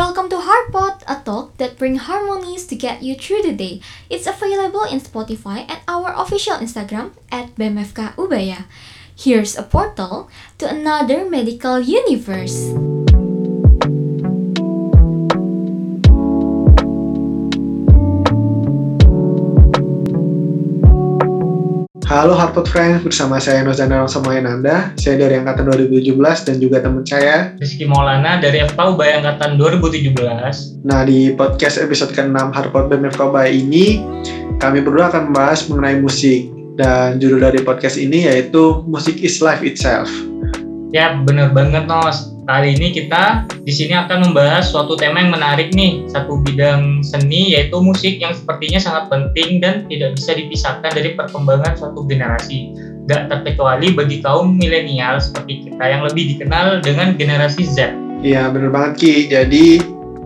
Welcome to Heartpot, a talk that brings harmonies to get you through the day. It's available in Spotify and our official Instagram at BMFK Ubaya. Here's a portal to another medical universe. Halo Harpot Friends, bersama saya Nozana Samayananda. Saya dari Angkatan 2017 dan juga teman saya. Rizky Maulana dari FK Ubaya Angkatan 2017. Nah, di podcast episode ke-6 Harpot BEM FK Ubaya ini, kami berdua akan membahas mengenai musik. Dan judul dari podcast ini yaitu Music is Life Itself. Ya, bener banget Nos. Kali ini kita di sini akan membahas suatu tema yang menarik nih, satu bidang seni yaitu musik yang sepertinya sangat penting dan tidak bisa dipisahkan dari perkembangan suatu generasi. Gak terkecuali bagi kaum milenial seperti kita yang lebih dikenal dengan generasi Z. Iya, bener banget Ki. Jadi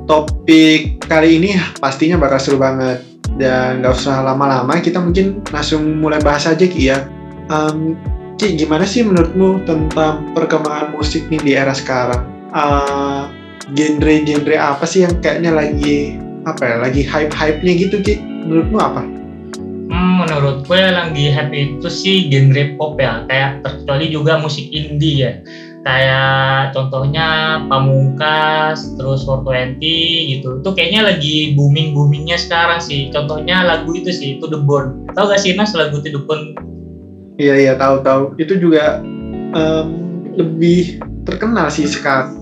topik kali ini pastinya bakal seru banget. Dan gak usah lama-lama, kita mungkin langsung mulai bahas aja Ki ya. Um, Ci, gimana sih menurutmu tentang perkembangan musik nih di era sekarang? Uh, genre-genre apa sih yang kayaknya lagi apa ya, lagi hype-hype-nya gitu, Ci? Menurutmu apa? Hmm, menurut gue yang lagi hype itu sih genre pop ya, kayak terkecuali juga musik indie ya. Kayak contohnya Pamungkas, terus 420 gitu. Itu kayaknya lagi booming-boomingnya sekarang sih. Contohnya lagu itu sih, itu The Bone. Tau gak sih Nas lagu itu The Bone? Iya iya tahu tahu. Itu juga um, lebih terkenal sih sekarang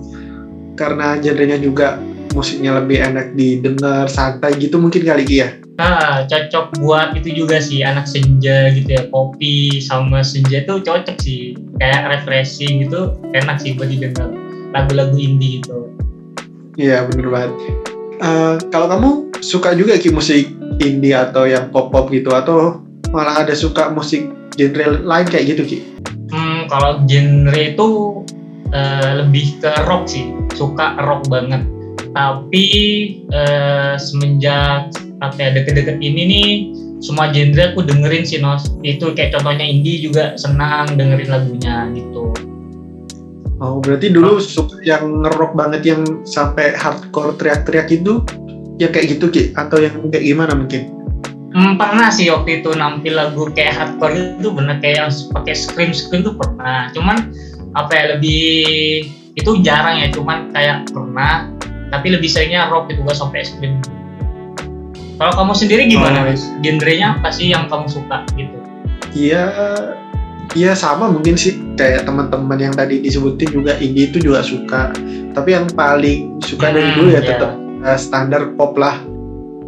karena genrenya juga musiknya lebih enak didengar santai gitu mungkin kali ya. Ah, cocok buat itu juga sih anak senja gitu ya kopi sama senja itu cocok sih kayak refreshing gitu enak sih buat didengar lagu-lagu indie gitu. Iya bener banget. Uh, kalau kamu suka juga ki musik indie atau yang pop pop gitu atau malah ada suka musik genre lain kayak gitu Ki? Hmm, kalau genre itu uh, lebih ke rock sih, suka rock banget. Tapi uh, semenjak apa ya deket-deket ini nih semua genre aku dengerin sih Nos. Itu kayak contohnya indie juga senang dengerin lagunya gitu. Oh, berarti dulu suka yang ngerok banget yang sampai hardcore teriak-teriak itu ya kayak gitu Ki atau yang kayak gimana mungkin? Hmm, pernah sih waktu itu nampil lagu kayak hardcore itu bener kayak yang pakai scream scream tuh pernah. Cuman apa ya lebih itu jarang ya, cuman kayak pernah. Tapi lebih seringnya rock itu gak sampai scream. Kalau kamu sendiri gimana, oh. Genrenya apa sih yang kamu suka gitu? Iya, iya sama mungkin sih kayak teman-teman yang tadi disebutin juga indie itu juga suka. Tapi yang paling suka hmm, dari dulu ya yeah. tetap uh, standar pop lah.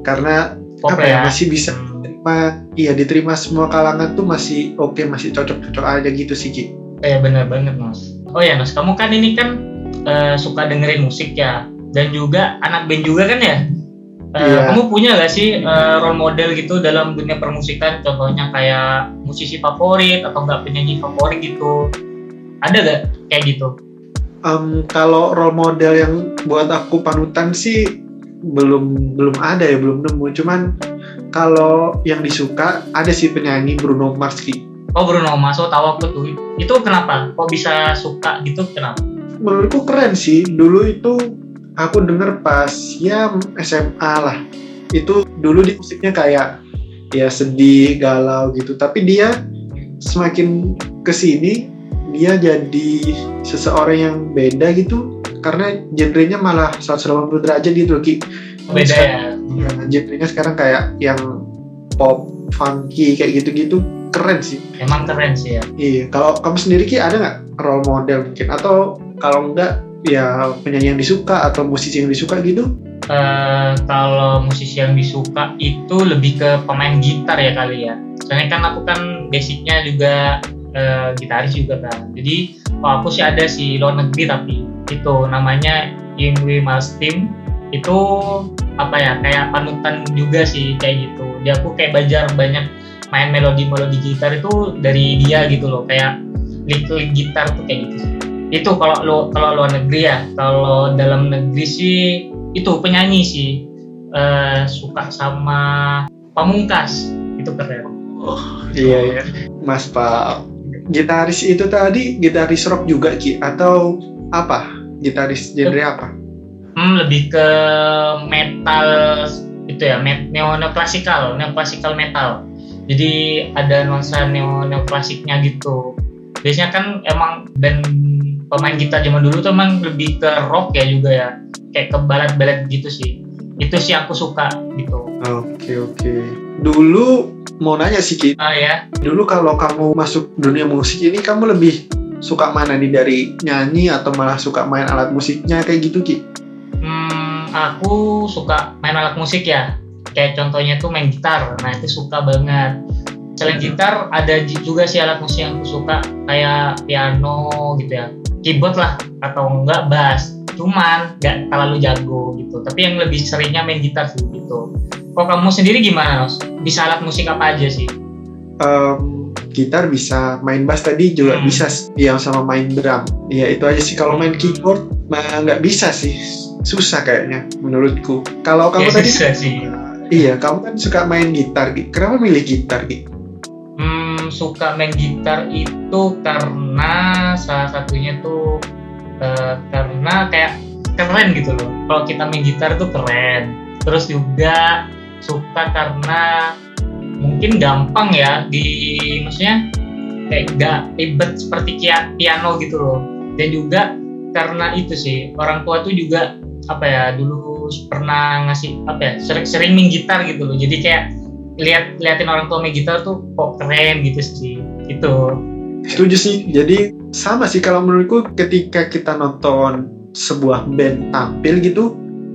Karena pop apa ya, ya masih bisa diterima iya diterima semua kalangan tuh masih oke okay, masih cocok-cocok aja gitu sih Ki. Eh benar banget Mas. Oh ya Mas, kamu kan ini kan uh, suka dengerin musik ya dan juga anak band juga kan ya? Uh, iya. Kamu punya gak sih uh, role model gitu dalam dunia permusikan? Contohnya kayak musisi favorit atau nggak penyanyi favorit gitu? Ada gak kayak gitu? Um, kalau role model yang buat aku panutan sih belum belum ada ya belum nemu. Cuman kalau yang disuka ada sih penyanyi Bruno Mars ki. Oh Bruno Mars oh tahu aku tuh. Itu kenapa? Kok bisa suka gitu? Kenapa? Menurutku keren sih. Dulu itu aku denger pas ya SMA lah. Itu dulu di musiknya kayak ya sedih galau gitu. Tapi dia semakin ke sini dia jadi seseorang yang beda gitu karena genrenya malah 180 derajat gitu Ki. Beda ya. ya. Genrenya sekarang kayak yang pop, funky kayak gitu-gitu keren sih. Emang keren sih ya. Iya. Kalau kamu sendiri Ki ada nggak role model mungkin atau kalau enggak ya penyanyi yang disuka atau musisi yang disuka gitu? Uh, kalau musisi yang disuka itu lebih ke pemain gitar ya kali ya. Soalnya kan aku kan basicnya juga uh, gitaris juga kan. Jadi aku sih ada sih luar negeri tapi itu namanya Yingwi Malstim itu apa ya kayak panutan juga sih kayak gitu dia aku kayak belajar banyak main melodi-melodi gitar itu dari dia gitu loh kayak lick-lick gitar tuh kayak gitu sih. itu kalau lo kalau luar negeri ya kalau dalam negeri sih itu penyanyi sih uh, suka sama Pamungkas itu keren oh iya iya Mas Pak gitaris itu tadi gitaris rock juga Ki atau apa gitaris genre apa Hmm, lebih ke metal itu ya, met, neo neoklasikal, neoklasikal metal. Jadi ada nuansa neo neoklasiknya gitu. Biasanya kan emang band pemain gitar zaman dulu tuh emang lebih ke rock ya juga ya, kayak ke balad-balad gitu sih. Itu sih aku suka gitu. Oke oke. Dulu mau nanya sih Ki, Ah ya, dulu kalau kamu masuk dunia musik ini kamu lebih suka mana nih dari nyanyi atau malah suka main alat musiknya kayak gitu Ki? Hmm, aku suka main alat musik ya. Kayak contohnya tuh main gitar. Nah, itu suka banget. Selain gitar, ada juga sih alat musik yang aku suka. Kayak piano gitu ya. Keyboard lah, atau enggak bass. Cuman nggak terlalu jago gitu. Tapi yang lebih seringnya main gitar sih gitu. Kok kamu sendiri gimana, Nos? Bisa alat musik apa aja sih? Em, gitar bisa, main bass tadi juga Hmm. bisa, yang sama main drum. Ya itu aja sih. Kalau main keyboard mah nggak bisa sih, susah kayaknya menurutku. Kalau kamu Ya, tadi, bisa sih. iya kamu kan suka main gitar. Kenapa milih gitar? Ki? Hmm, suka main gitar itu karena salah satunya tuh eh, karena kayak keren gitu loh. Kalau kita main gitar tuh keren. Terus juga suka karena mungkin gampang ya di maksudnya kayak gak ribet seperti piano gitu loh. Dan juga karena itu sih orang tua tuh juga apa ya dulu pernah ngasih apa ya sering sering main gitar gitu loh. Jadi kayak lihat liatin orang tua main gitar tuh kok keren gitu sih gitu Setuju sih. Jadi sama sih kalau menurutku ketika kita nonton sebuah band tampil gitu,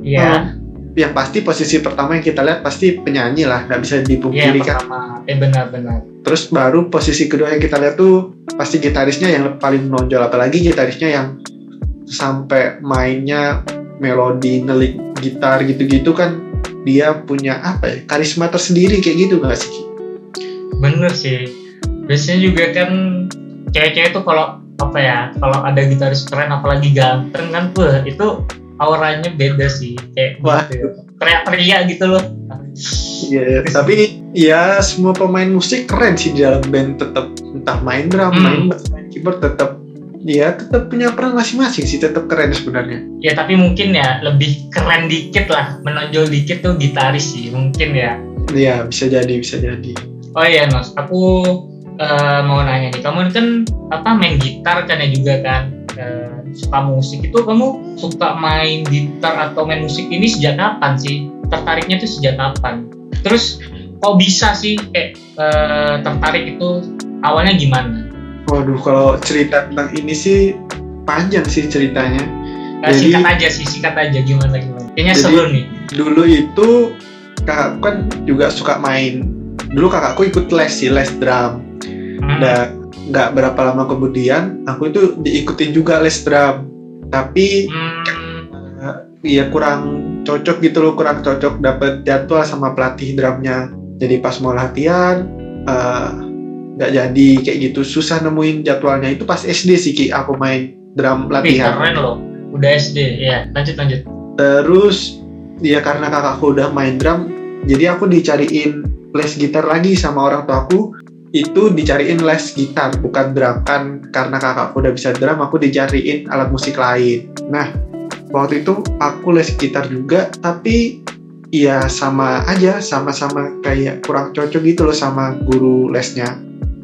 Iya, yang pasti posisi pertama yang kita lihat pasti penyanyi lah, nggak bisa iya dipungkiri kan. pertama, eh benar-benar. Terus baru posisi kedua yang kita lihat tuh pasti gitarisnya yang paling menonjol, apalagi gitarisnya yang sampai mainnya melodi nelik gitar gitu-gitu kan dia punya apa ya karisma tersendiri kayak gitu nggak sih? Bener sih. Biasanya juga kan cewek-cewek tuh kalau apa ya, kalau ada gitaris keren apalagi ganteng kan tuh itu auranya beda sih kayak Wah. gitu. Teriak-teriak gitu loh. Iya, tapi ya semua pemain musik keren sih di dalam band tetap entah main drum, Hmm. main bass, main keyboard tetap ya tetap punya peran masing-masing sih, tetap keren sebenarnya. Ya tapi mungkin ya lebih keren dikit lah, menonjol dikit tuh gitaris sih mungkin ya. Iya, bisa jadi, bisa jadi. Oh iya Nos, aku eh, mau nanya nih, kamu kan apa main gitar kan ya juga kan, Eh, suka musik itu kamu suka main gitar atau main musik ini sejak kapan sih? Tertariknya tuh sejak kapan? Terus kok bisa sih kayak eh, tertarik itu awalnya gimana? Waduh, kalau cerita tentang ini sih panjang sih ceritanya. Eh, Jadi- singkat aja sih, singkat aja gimana gimana. Kayaknya Jadi- seru nih. Dulu itu kakakku kan juga suka main. Dulu kakakku ikut les sih, les drum. Hmm. Dan nggak berapa lama kemudian aku itu diikutin juga les drum. Tapi Hmm, Iya kurang cocok gitu loh, kurang cocok dapet jadwal sama pelatih drumnya. Jadi pas mau latihan eh, nggak jadi kayak gitu, susah nemuin jadwalnya. Itu pas SD sih Ki, aku main drum Wih, latihan. keren loh. Udah SD, ya. Lanjut lanjut. Terus dia karena kakakku udah main drum, jadi aku dicariin les gitar lagi sama orang tuaku. Itu dicariin les gitar bukan drum kan karena kakakku udah bisa drum, aku dicariin alat musik lain. Nah waktu itu aku les gitar juga, tapi ya sama aja, sama-sama kayak kurang cocok gitu loh sama guru lesnya.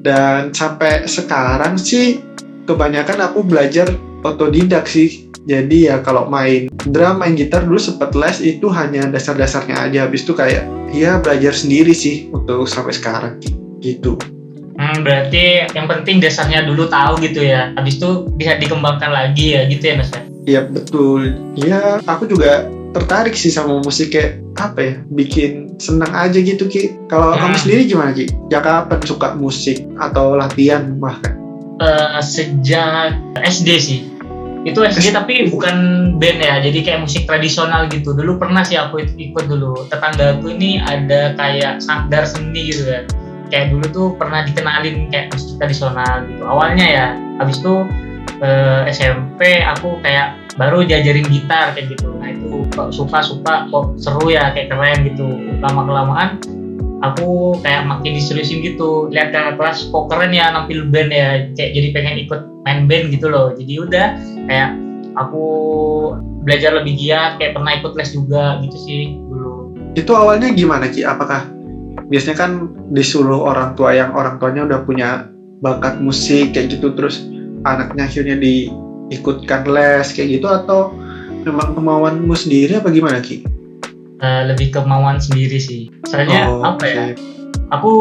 Dan sampai sekarang sih kebanyakan aku belajar otodidak sih. Jadi ya kalau main drum, main gitar dulu sempet les itu hanya dasar-dasarnya aja. Habis itu kayak ya belajar sendiri sih untuk sampai sekarang gitu. Hmm, berarti yang penting dasarnya dulu tahu gitu ya. Habis itu bisa dikembangkan lagi ya gitu ya Mas ya. Iya betul. Ya aku juga tertarik sih sama musik kayak apa ya bikin senang aja gitu Ki. Kalau Hmm. kamu sendiri gimana Ki? Ya kapan suka musik atau latihan bahkan? Eh, sejak SD sih. Itu SD tapi bukan band ya. Jadi kayak musik tradisional gitu. Dulu pernah sih aku ikut, dulu. Tetanggaku ini ada kayak sanggar seni gitu kan. Kayak dulu tuh pernah dikenalin kayak musik tradisional gitu. Awalnya ya. Habis itu eh, SMP aku kayak baru diajarin gitar kayak gitu. Nah itu kok suka-suka kok seru ya kayak keren gitu. Lama kelamaan aku kayak makin diseriusin gitu lihat kakak kelas kok keren ya nampil band ya kayak jadi pengen ikut main band gitu loh jadi udah kayak aku belajar lebih giat kayak pernah ikut les juga gitu sih dulu Itu awalnya gimana Ki? Apakah biasanya kan disuruh orang tua yang orang tuanya udah punya bakat musik kayak gitu terus anaknya akhirnya diikutkan les kayak gitu atau memang kemauanmu sendiri apa gimana Ki? Eh, lebih kemauan sendiri sih soalnya Oh, apa ya oke. aku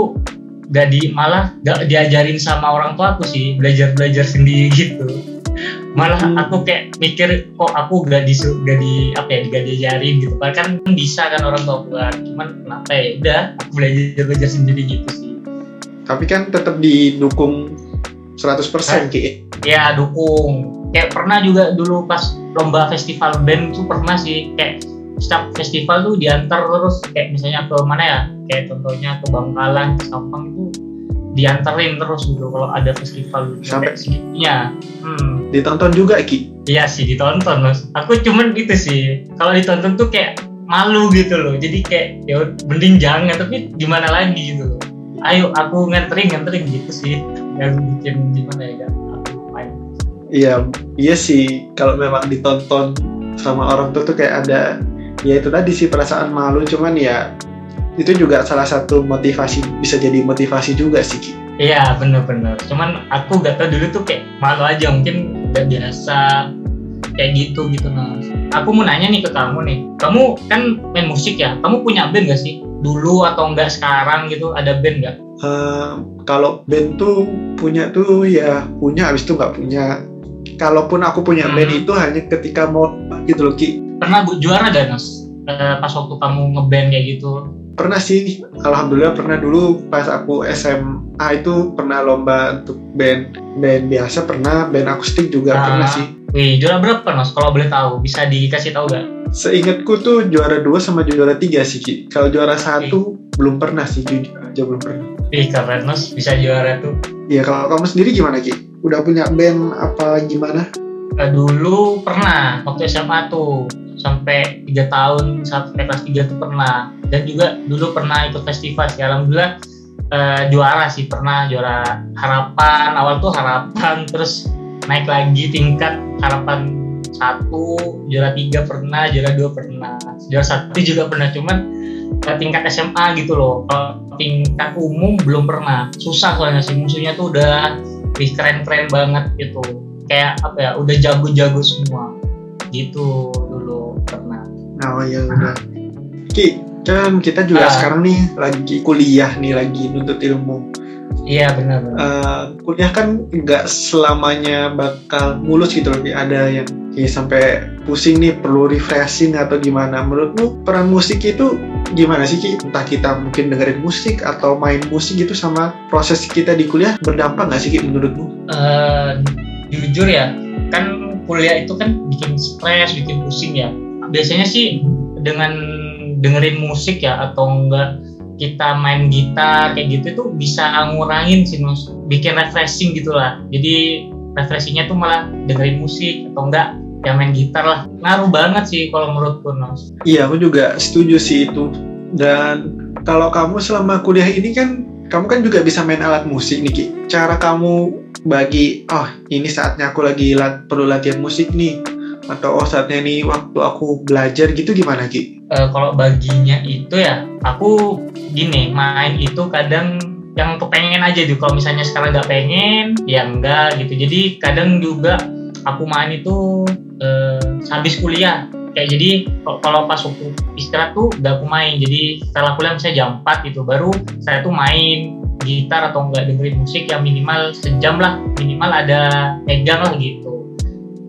gak di malah gak diajarin sama orang tua aku sih belajar belajar sendiri gitu malah Hmm. aku kayak mikir kok aku gak disu gak di apa ya gak diajarin gitu. Kan bisa kan orang tua buat cuman kenapa ya? Udah aku belajar belajar sendiri gitu sih. Tapi kan tetap didukung 100% Ki. ya dukung. Kayak pernah juga dulu pas lomba festival band tuh pernah sih kayak setiap festival tuh diantar terus. Kayak misalnya ke mana ya? Kayak contohnya ke Bangkalan ke Sampang itu dianterin terus gitu kalau ada festival Sampai- segitunya hmm. Ditonton juga Ki. iya sih ditonton mas. Aku cuman gitu sih. Kalau ditonton tuh kayak malu gitu loh. Jadi kayak ya mending jangan tapi gimana lagi gitu loh. Ayo aku nganterin nganterin gitu sih. Yang bikin gimana ya aku main. Iya, iya sih. Kalau memang ditonton sama orang tua tuh kayak ada, ya itu tadi sih perasaan malu. Cuman ya itu juga salah satu motivasi bisa jadi motivasi juga sih. Ki. Iya bener-bener. Cuman aku gak tau dulu tuh kayak malu aja mungkin udah biasa kayak gitu gitu mas. Aku mau nanya nih ke kamu nih. Kamu kan main musik ya. Kamu punya band gak sih? Dulu atau enggak sekarang gitu ada band gak? Eh, kalau band tuh punya tuh ya punya, habis itu nggak punya. Kalaupun aku punya Hmm. band itu hanya ketika mau gitu loh Ki. Pernah bu juara gak mas? Eh, pas waktu kamu ngeband kayak gitu. Pernah sih, alhamdulillah pernah dulu pas aku SMA itu pernah lomba untuk band band biasa pernah, band akustik juga Ah. pernah sih. Wih juara berapa mas? Kalau boleh tahu bisa dikasih tahu gak? Seingatku tuh juara dua sama juara tiga sih Ki. Kalau juara satu belum pernah sih jujur aja belum pernah. Wih keren mas bisa juara tuh. Ya kalau kamu sendiri gimana Ki? Udah punya band apa gimana? Eh, dulu pernah waktu SMA tuh sampai tiga tahun sampai kelas 3 tuh pernah. Dan juga dulu pernah ikut festival sih. Alhamdulillah eh, juara sih pernah juara. Harapan awal tuh harapan terus naik lagi tingkat harapan satu juara tiga pernah juara dua pernah. Juara satu juga pernah cuman eh, tingkat SMA gitu loh. Tingkat umum belum pernah. Susah soalnya sih musuhnya tuh udah keren-keren banget gitu. Kayak apa ya udah jago-jago semua. Gitu Nah oh ya udah. Ki, kan kita juga Ah. sekarang nih lagi kuliah nih lagi nuntut ilmu. iya benar Eh, kuliah kan nggak selamanya bakal mulus gitu loh. Ada yang ya, sampai pusing nih perlu refreshing atau gimana. Menurutmu peran musik itu gimana sih Ki? Entah kita mungkin dengerin musik atau main musik gitu sama proses kita di kuliah berdampak nggak sih Ki menurutmu? Eh, jujur ya kan kuliah itu kan bikin stres bikin pusing ya biasanya sih dengan dengerin musik ya atau enggak kita main gitar kayak gitu tuh bisa ngurangin sih Mas. bikin refreshing gitu lah jadi refreshingnya tuh malah dengerin musik atau enggak ya main gitar lah ngaruh banget sih kalau menurutku Mas. Iya, aku juga setuju sih itu. Dan kalau kamu selama kuliah ini kan, kamu kan juga bisa main alat musik nih, Ki. Cara kamu bagi, oh ini saatnya aku lagi lat- perlu latihan musik nih. Atau oh saatnya nih waktu aku belajar gitu gimana, Ki? Eh, kalau baginya itu ya aku gini main itu kadang yang kepengen aja tuh kalau misalnya sekarang nggak pengen ya enggak gitu. Jadi kadang juga aku main itu eh, habis kuliah. Kayak jadi kalau- kalau pas waktu istirahat tuh nggak aku main. Jadi setelah kuliah misalnya jam 4 gitu baru saya tuh main gitar atau enggak dengerin musik yang minimal sejam lah. Minimal ada megang lah gitu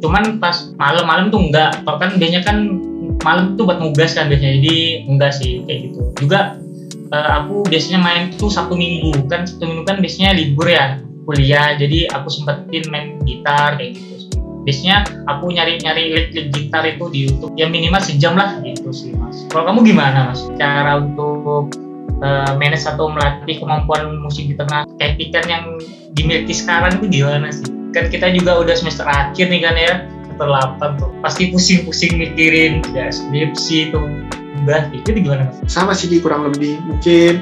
cuman pas malam-malam tuh enggak. Kan biasanya kan malam tuh buat nugas kan biasanya. Jadi enggak sih kayak gitu. Juga eh, aku biasanya main tuh sabtu minggu. Kan sabtu minggu kan biasanya libur ya kuliah. Jadi aku sempetin main gitar kayak gitu biasanya aku nyari-nyari lick-lick gitar itu di YouTube. Ya minimal sejam lah gitu sih mas. Kalau kamu gimana mas? Cara untuk eh, manage atau melatih kemampuan musik di tengah? Keepikan yang dimiliki sekarang itu gimana sih kan kita juga udah semester akhir nih kan ya semester 8 tuh pasti pusing-pusing mikirin ya skripsi tuh udah itu gimana? Sama sih, kurang lebih. Mungkin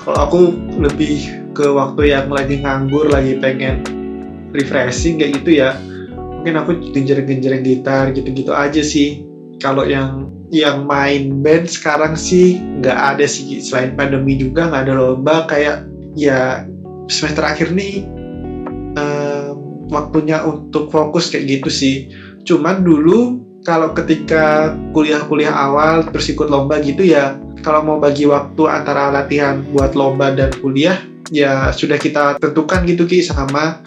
kalau aku lebih ke waktu yang lagi nganggur, lagi pengen refreshing kayak gitu ya. Mungkin aku genjreng-genjreng gitar gitu-gitu aja sih. kalau yang yang main band sekarang sih nggak ada sih selain pandemi juga nggak ada lomba kayak ya semester akhir nih waktunya untuk fokus kayak gitu sih. Cuman dulu kalau ketika kuliah-kuliah awal terus ikut lomba gitu ya kalau mau bagi waktu antara latihan buat lomba dan kuliah ya sudah kita tentukan gitu ki sama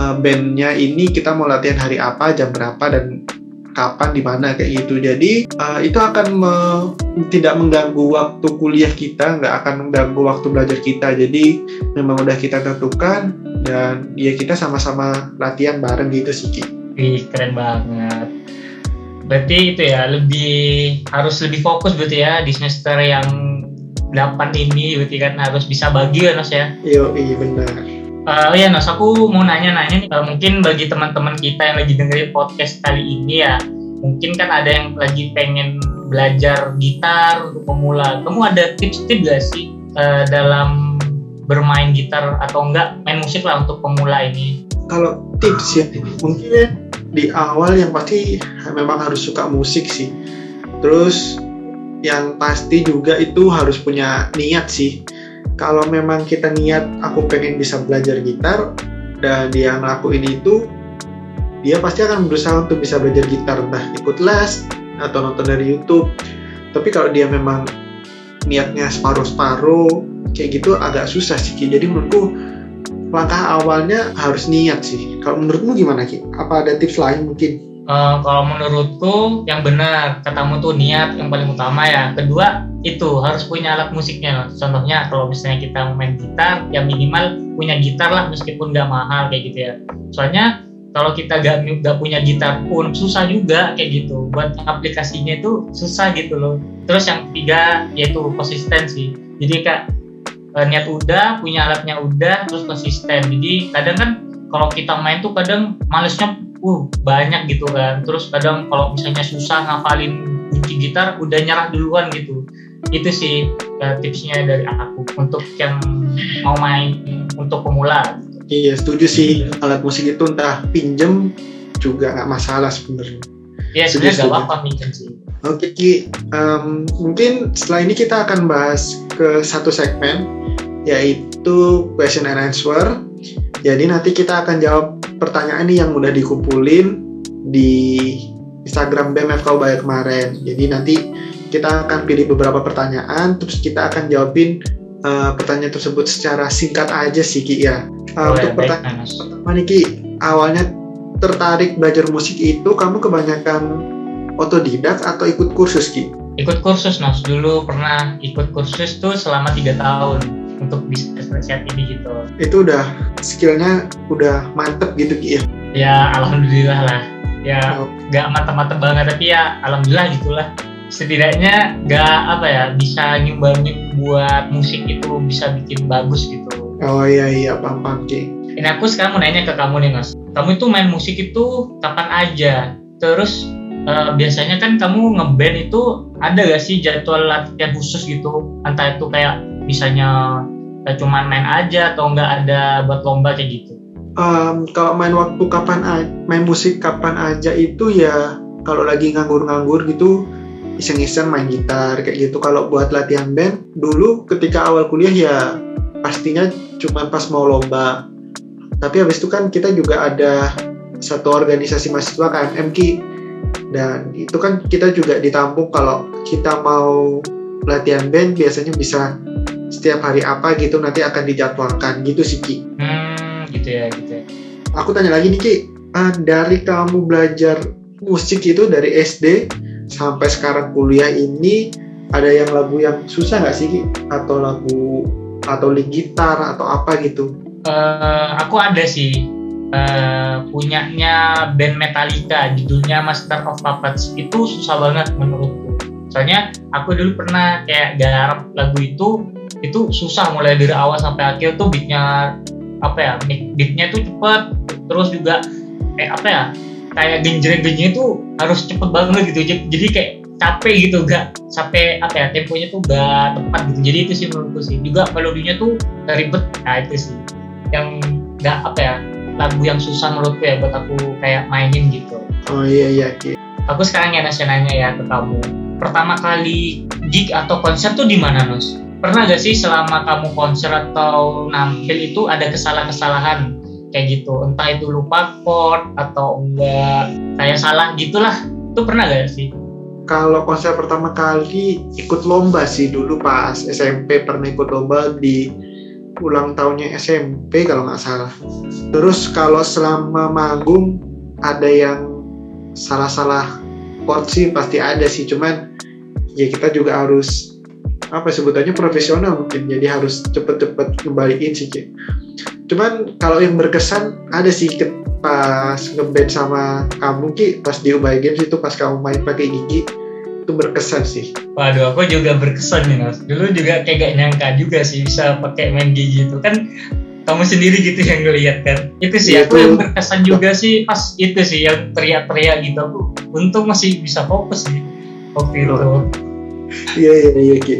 uh, bandnya ini kita mau latihan hari apa jam berapa dan kapan di mana kayak gitu. Jadi uh, itu akan me, tidak mengganggu waktu kuliah kita nggak akan mengganggu waktu belajar kita. Jadi memang udah kita tentukan dan ya kita sama-sama latihan bareng gitu sih Ki. Wih, keren banget. Berarti itu ya lebih harus lebih fokus berarti ya di semester yang 8 ini berarti kan harus bisa bagi ya Nos ya. Iya, iya benar. Uh, oh ya Nos, aku mau nanya-nanya nih, uh, mungkin bagi teman-teman kita yang lagi dengerin podcast kali ini ya, mungkin kan ada yang lagi pengen belajar gitar untuk pemula. Kamu ada tips-tips gak sih uh, dalam bermain gitar atau enggak main musik lah untuk pemula ini? Kalau tips ya, mungkin di awal yang pasti memang harus suka musik sih. Terus yang pasti juga itu harus punya niat sih. Kalau memang kita niat aku pengen bisa belajar gitar dan dia ngelakuin itu, dia pasti akan berusaha untuk bisa belajar gitar entah ikut les atau nonton dari YouTube. Tapi kalau dia memang niatnya separuh-separuh kayak gitu agak susah sih. Jadi menurutku langkah awalnya harus niat sih. Kalau menurutmu gimana Ki? Apa ada tips lain mungkin? Uh, kalau menurutku yang benar katamu tuh niat yang paling utama ya. Kedua itu harus punya alat musiknya. Contohnya kalau misalnya kita main gitar, ya minimal punya gitar lah meskipun nggak mahal kayak gitu ya. Soalnya kalau kita gak, gak punya gitar pun susah juga kayak gitu buat aplikasinya itu susah gitu loh terus yang ketiga yaitu konsistensi jadi kak niat udah punya alatnya udah terus konsisten. Jadi kadang kan kalau kita main tuh kadang malesnya uh banyak gitu kan. Terus kadang kalau misalnya susah ngafalin kunci gitar udah nyerah duluan gitu. Itu sih uh, tipsnya dari aku untuk yang mau main untuk pemula. Iya setuju sih. Alat musik itu entah pinjem juga nggak masalah sebenarnya. Ya sebenarnya nggak apa-apa pinjem sih Oke Ki, um, mungkin setelah ini kita akan bahas ke satu segmen yaitu question and answer. Jadi nanti kita akan jawab pertanyaan ini yang udah dikumpulin di Instagram BMFK Ubaya kemarin. Jadi nanti kita akan pilih beberapa pertanyaan, terus kita akan jawabin uh, pertanyaan tersebut secara singkat aja sih Ki ya. Uh, untuk pertanyaan pertama nih Ki, awalnya tertarik belajar musik itu kamu kebanyakan otodidak atau ikut kursus Ki? Ikut kursus Mas, dulu pernah ikut kursus tuh selama tiga tahun untuk bisnis ini gitu itu udah skillnya udah mantep gitu Ki ya? Ya alhamdulillah lah. Ya oh. nggak oh. mantep-mantep banget tapi ya alhamdulillah gitulah. Setidaknya nggak apa ya bisa nyumbangin buat musik itu bisa bikin bagus gitu. Oh iya iya paham paham Ki. Ini aku sekarang mau nanya ke kamu nih mas. Kamu itu main musik itu kapan aja? Terus uh, biasanya kan kamu ngeband itu ada gak sih jadwal latihan khusus gitu? Entah itu kayak misalnya cuma main aja atau nggak ada buat lomba kayak gitu? Um, kalau main waktu kapan main musik kapan aja itu ya kalau lagi nganggur-nganggur gitu iseng-iseng main gitar kayak gitu. Kalau buat latihan band dulu ketika awal kuliah ya pastinya cuma pas mau lomba. Tapi habis itu kan kita juga ada satu organisasi mahasiswa KMM Ki dan itu kan kita juga ditampung kalau kita mau latihan band biasanya bisa setiap hari apa gitu nanti akan dijadwalkan gitu sih Ki. Hmm, gitu ya, gitu ya. Aku tanya lagi nih Ki, uh, dari kamu belajar musik itu dari SD sampai sekarang kuliah ini ada yang lagu yang susah nggak sih Ki? Atau lagu atau link gitar atau apa gitu? Uh, aku ada sih uh, punyanya band Metallica judulnya Master of Puppets. Itu susah banget menurutku. Soalnya aku dulu pernah kayak garap lagu itu itu susah mulai dari awal sampai akhir tuh beatnya apa ya beatnya tuh cepet. Terus juga kayak apa ya kayak genjreng-genjreng itu harus cepet banget gitu. Jadi kayak capek gitu gak sampai apa ya temponya tuh gak tepat gitu. Jadi itu sih menurutku sih. Juga melodinya tuh ribet. Nah itu sih. Yang gak apa ya lagu yang susah menurutku ya buat aku kayak mainin gitu oh iya iya, iya. aku sekarang ya nanya ya ke kamu. Pertama kali gig atau konser tuh di mana Nus? Pernah gak sih selama kamu konser atau nampil itu ada kesalahan-kesalahan kayak gitu? Entah itu lupa chord atau enggak kayak salah gitulah. Itu pernah gak sih? Kalau konser pertama kali ikut lomba sih dulu pas SMP pernah ikut lomba di ulang tahunnya SMP kalau nggak salah. Terus kalau selama manggung ada yang salah-salah chord sih pasti ada sih, cuman ya kita juga harus apa sebutannya profesional mungkin jadi harus cepet-cepet kembaliin sih Ci. Cuman kalau yang berkesan ada sih pas ngeband sama kamu Ki pas di Ubaya Games itu pas kamu main pakai gigi itu berkesan sih. Waduh, aku juga berkesan nih Mas. Dulu juga kayak gak nyangka juga sih bisa pakai main gigi itu kan kamu sendiri gitu yang ngeliat kan. Itu sih Iya, aku yang berkesan juga sih pas itu sih yang teriak-teriak gitu. Aku untung masih bisa fokus sih waktu itu. Iya iya iya Ki.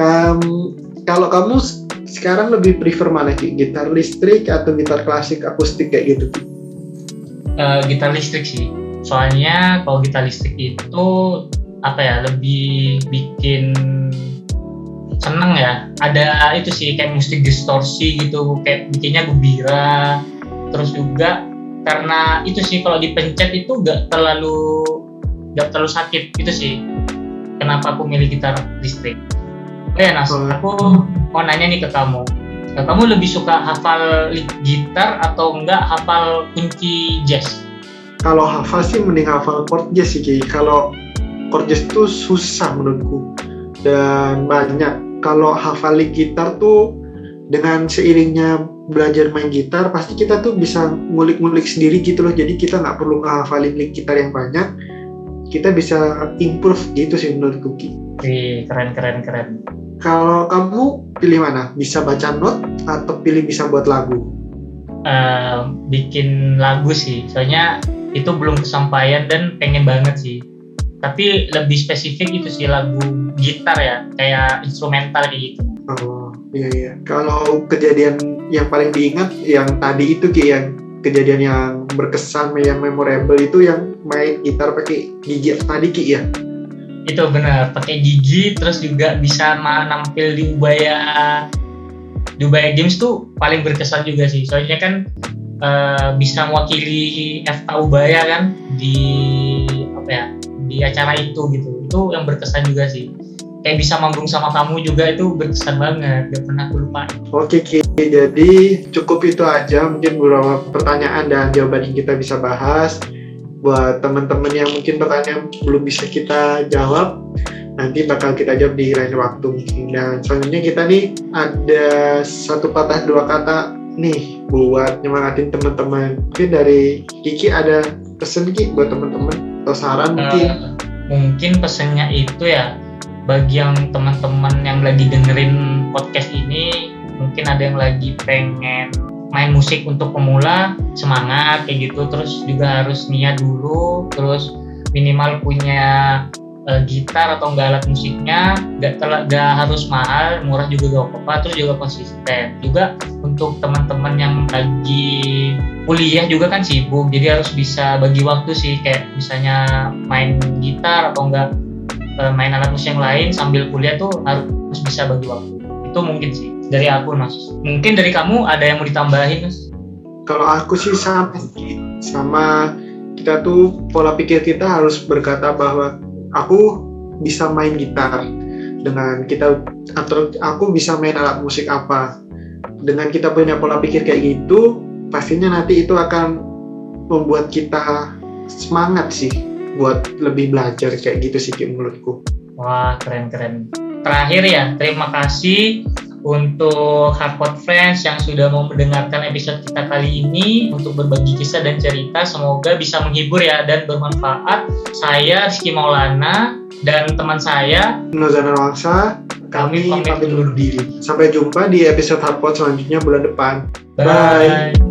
Kam- kalau kamu sekarang lebih prefer mana Ki? Gitar listrik atau gitar klasik akustik kayak gitu Ki? Eh, gitar listrik sih. Soalnya kalau gitar listrik itu apa ya lebih bikin seneng ya. Ada itu sih kayak musik distorsi gitu, kayak bikinnya gembira. Terus juga karena itu sih kalau dipencet itu gak terlalu gak terlalu sakit itu sih. Kenapa aku milih gitar listrik? Oh ya Nas, aku mau nanya nih ke kamu. Nah, kamu lebih suka hafal gitar atau enggak hafal kunci jazz? Kalau hafal sih mending hafal chord jazz sih Ki. Kalau jazz itu susah menurutku dan banyak. Kalau hafal lick gitar tuh dengan seiringnya belajar main gitar pasti kita tuh bisa ngulik-ngulik sendiri gitu loh. Jadi kita nggak perlu ngehafalin lick gitar yang banyak. Kita bisa improve gitu sih menurutku Ki. Wih, keren keren keren. Kalau kamu pilih mana? Bisa baca not atau pilih bisa buat lagu? Eh, bikin lagu sih, soalnya itu belum kesampaian dan pengen banget sih. Tapi lebih spesifik itu sih lagu gitar ya, kayak instrumental kayak gitu. Oh iya iya. Kalau kejadian yang paling diingat yang tadi itu Ki yang kejadian yang berkesan yang memorable itu yang main gitar pakai gigi tadi Ki ya. Itu benar, pakai gigi terus juga bisa nampil di Ubaya di Ubaya Games tuh paling berkesan juga sih. Soalnya kan eh, bisa mewakili FK Ubaya kan di apa ya di acara itu gitu. Itu yang berkesan juga sih. Kayak bisa manggung sama kamu juga itu berkesan banget. Gak pernah aku lupain. Oke Ki, jadi cukup itu aja mungkin beberapa pertanyaan dan jawaban yang kita bisa bahas. Buat teman-teman yang mungkin pertanyaan belum bisa kita jawab, nanti bakal kita jawab di lain waktu mungkin. Dan selanjutnya kita nih ada satu patah dua kata nih buat nyemangatin teman-teman. Mungkin dari Kiki ada pesen Ki buat teman-teman atau saran mungkin. Eh, mungkin pesannya itu ya bagi yang teman-teman yang lagi dengerin podcast ini mungkin ada yang lagi pengen main musik untuk pemula semangat kayak gitu terus juga harus niat dulu terus minimal punya eh, gitar atau enggak alat musiknya gak, tel- gak harus mahal murah juga gak apa-apa terus juga konsisten. Juga untuk teman-teman yang lagi kuliah juga kan sibuk jadi harus bisa bagi waktu sih kayak misalnya main gitar atau enggak eh, main alat musik yang lain sambil kuliah tuh harus bisa bagi waktu. Itu mungkin sih dari aku Nas mungkin dari kamu ada yang mau ditambahin Nas Kalau aku sih sama sama kita tuh pola pikir kita harus berkata bahwa aku bisa main gitar dengan kita atau aku bisa main alat musik apa. Dengan kita punya pola pikir kayak gitu pastinya nanti itu akan membuat kita semangat sih buat lebih belajar kayak gitu sih menurutku. Wah keren keren terakhir ya terima kasih untuk Hardcore Friends yang sudah mau mendengarkan episode kita kali ini untuk berbagi kisah dan cerita semoga bisa menghibur ya dan bermanfaat. Saya Rizky Maulana dan teman saya Nozana Wangsa kami pamit undur diri. Sampai jumpa di episode Hardpot selanjutnya bulan depan. Bye. Bye.